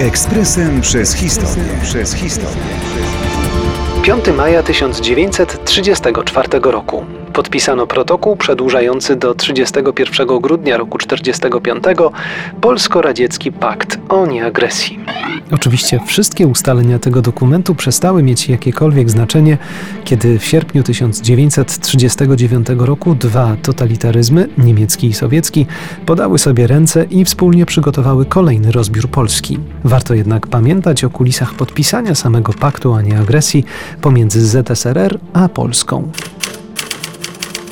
Ekspresem przez historię. Przez historię. 5 maja 1934 roku podpisano protokół przedłużający do 31 grudnia roku 1945 Polsko-Radziecki Pakt o nieagresji. Oczywiście wszystkie ustalenia tego dokumentu przestały mieć jakiekolwiek znaczenie, kiedy w sierpniu 1939 roku dwa totalitaryzmy, niemiecki i sowiecki, podały sobie ręce i wspólnie przygotowały kolejny rozbiór Polski. Warto jednak pamiętać o kulisach podpisania samego paktu o nieagresji pomiędzy ZSRR a Polską.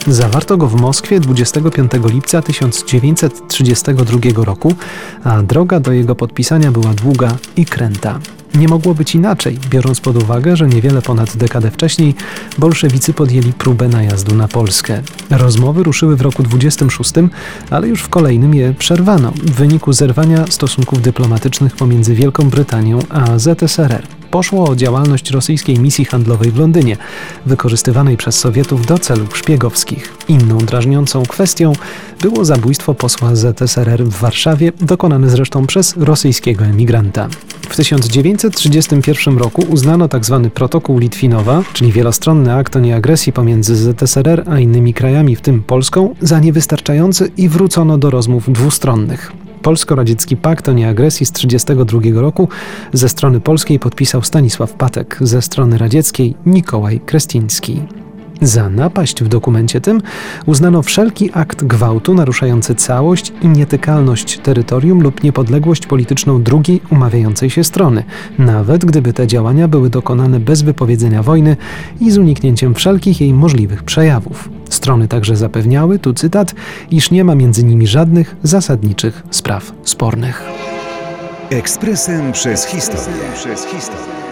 Zawarto go w Moskwie 25 lipca 1932 roku, a droga do jego podpisania była długa i kręta. Nie mogło być inaczej, biorąc pod uwagę, że niewiele ponad dekadę wcześniej bolszewicy podjęli próbę najazdu na Polskę. Rozmowy ruszyły w roku 26, ale już w kolejnym je przerwano w wyniku zerwania stosunków dyplomatycznych pomiędzy Wielką Brytanią a ZSRR poszło o działalność rosyjskiej misji handlowej w Londynie, wykorzystywanej przez Sowietów do celów szpiegowskich. Inną drażniącą kwestią było zabójstwo posła ZSRR w Warszawie, dokonane zresztą przez rosyjskiego emigranta. W 1931 roku uznano tzw. Tak protokół Litwinowa, czyli wielostronny akt o nieagresji pomiędzy ZSRR a innymi krajami, w tym Polską, za niewystarczający i wrócono do rozmów dwustronnych. Polsko-radziecki pakt o nieagresji z 1932 roku ze strony polskiej podpisał Stanisław Patek, ze strony radzieckiej Nikołaj Krestiński. Za napaść w dokumencie tym uznano wszelki akt gwałtu naruszający całość i nietykalność terytorium lub niepodległość polityczną drugiej umawiającej się strony, nawet gdyby te działania były dokonane bez wypowiedzenia wojny i z uniknięciem wszelkich jej możliwych przejawów. Strony także zapewniały, tu cytat, iż nie ma między nimi żadnych zasadniczych spraw spornych. Ekspresem przez historię. Przez historię.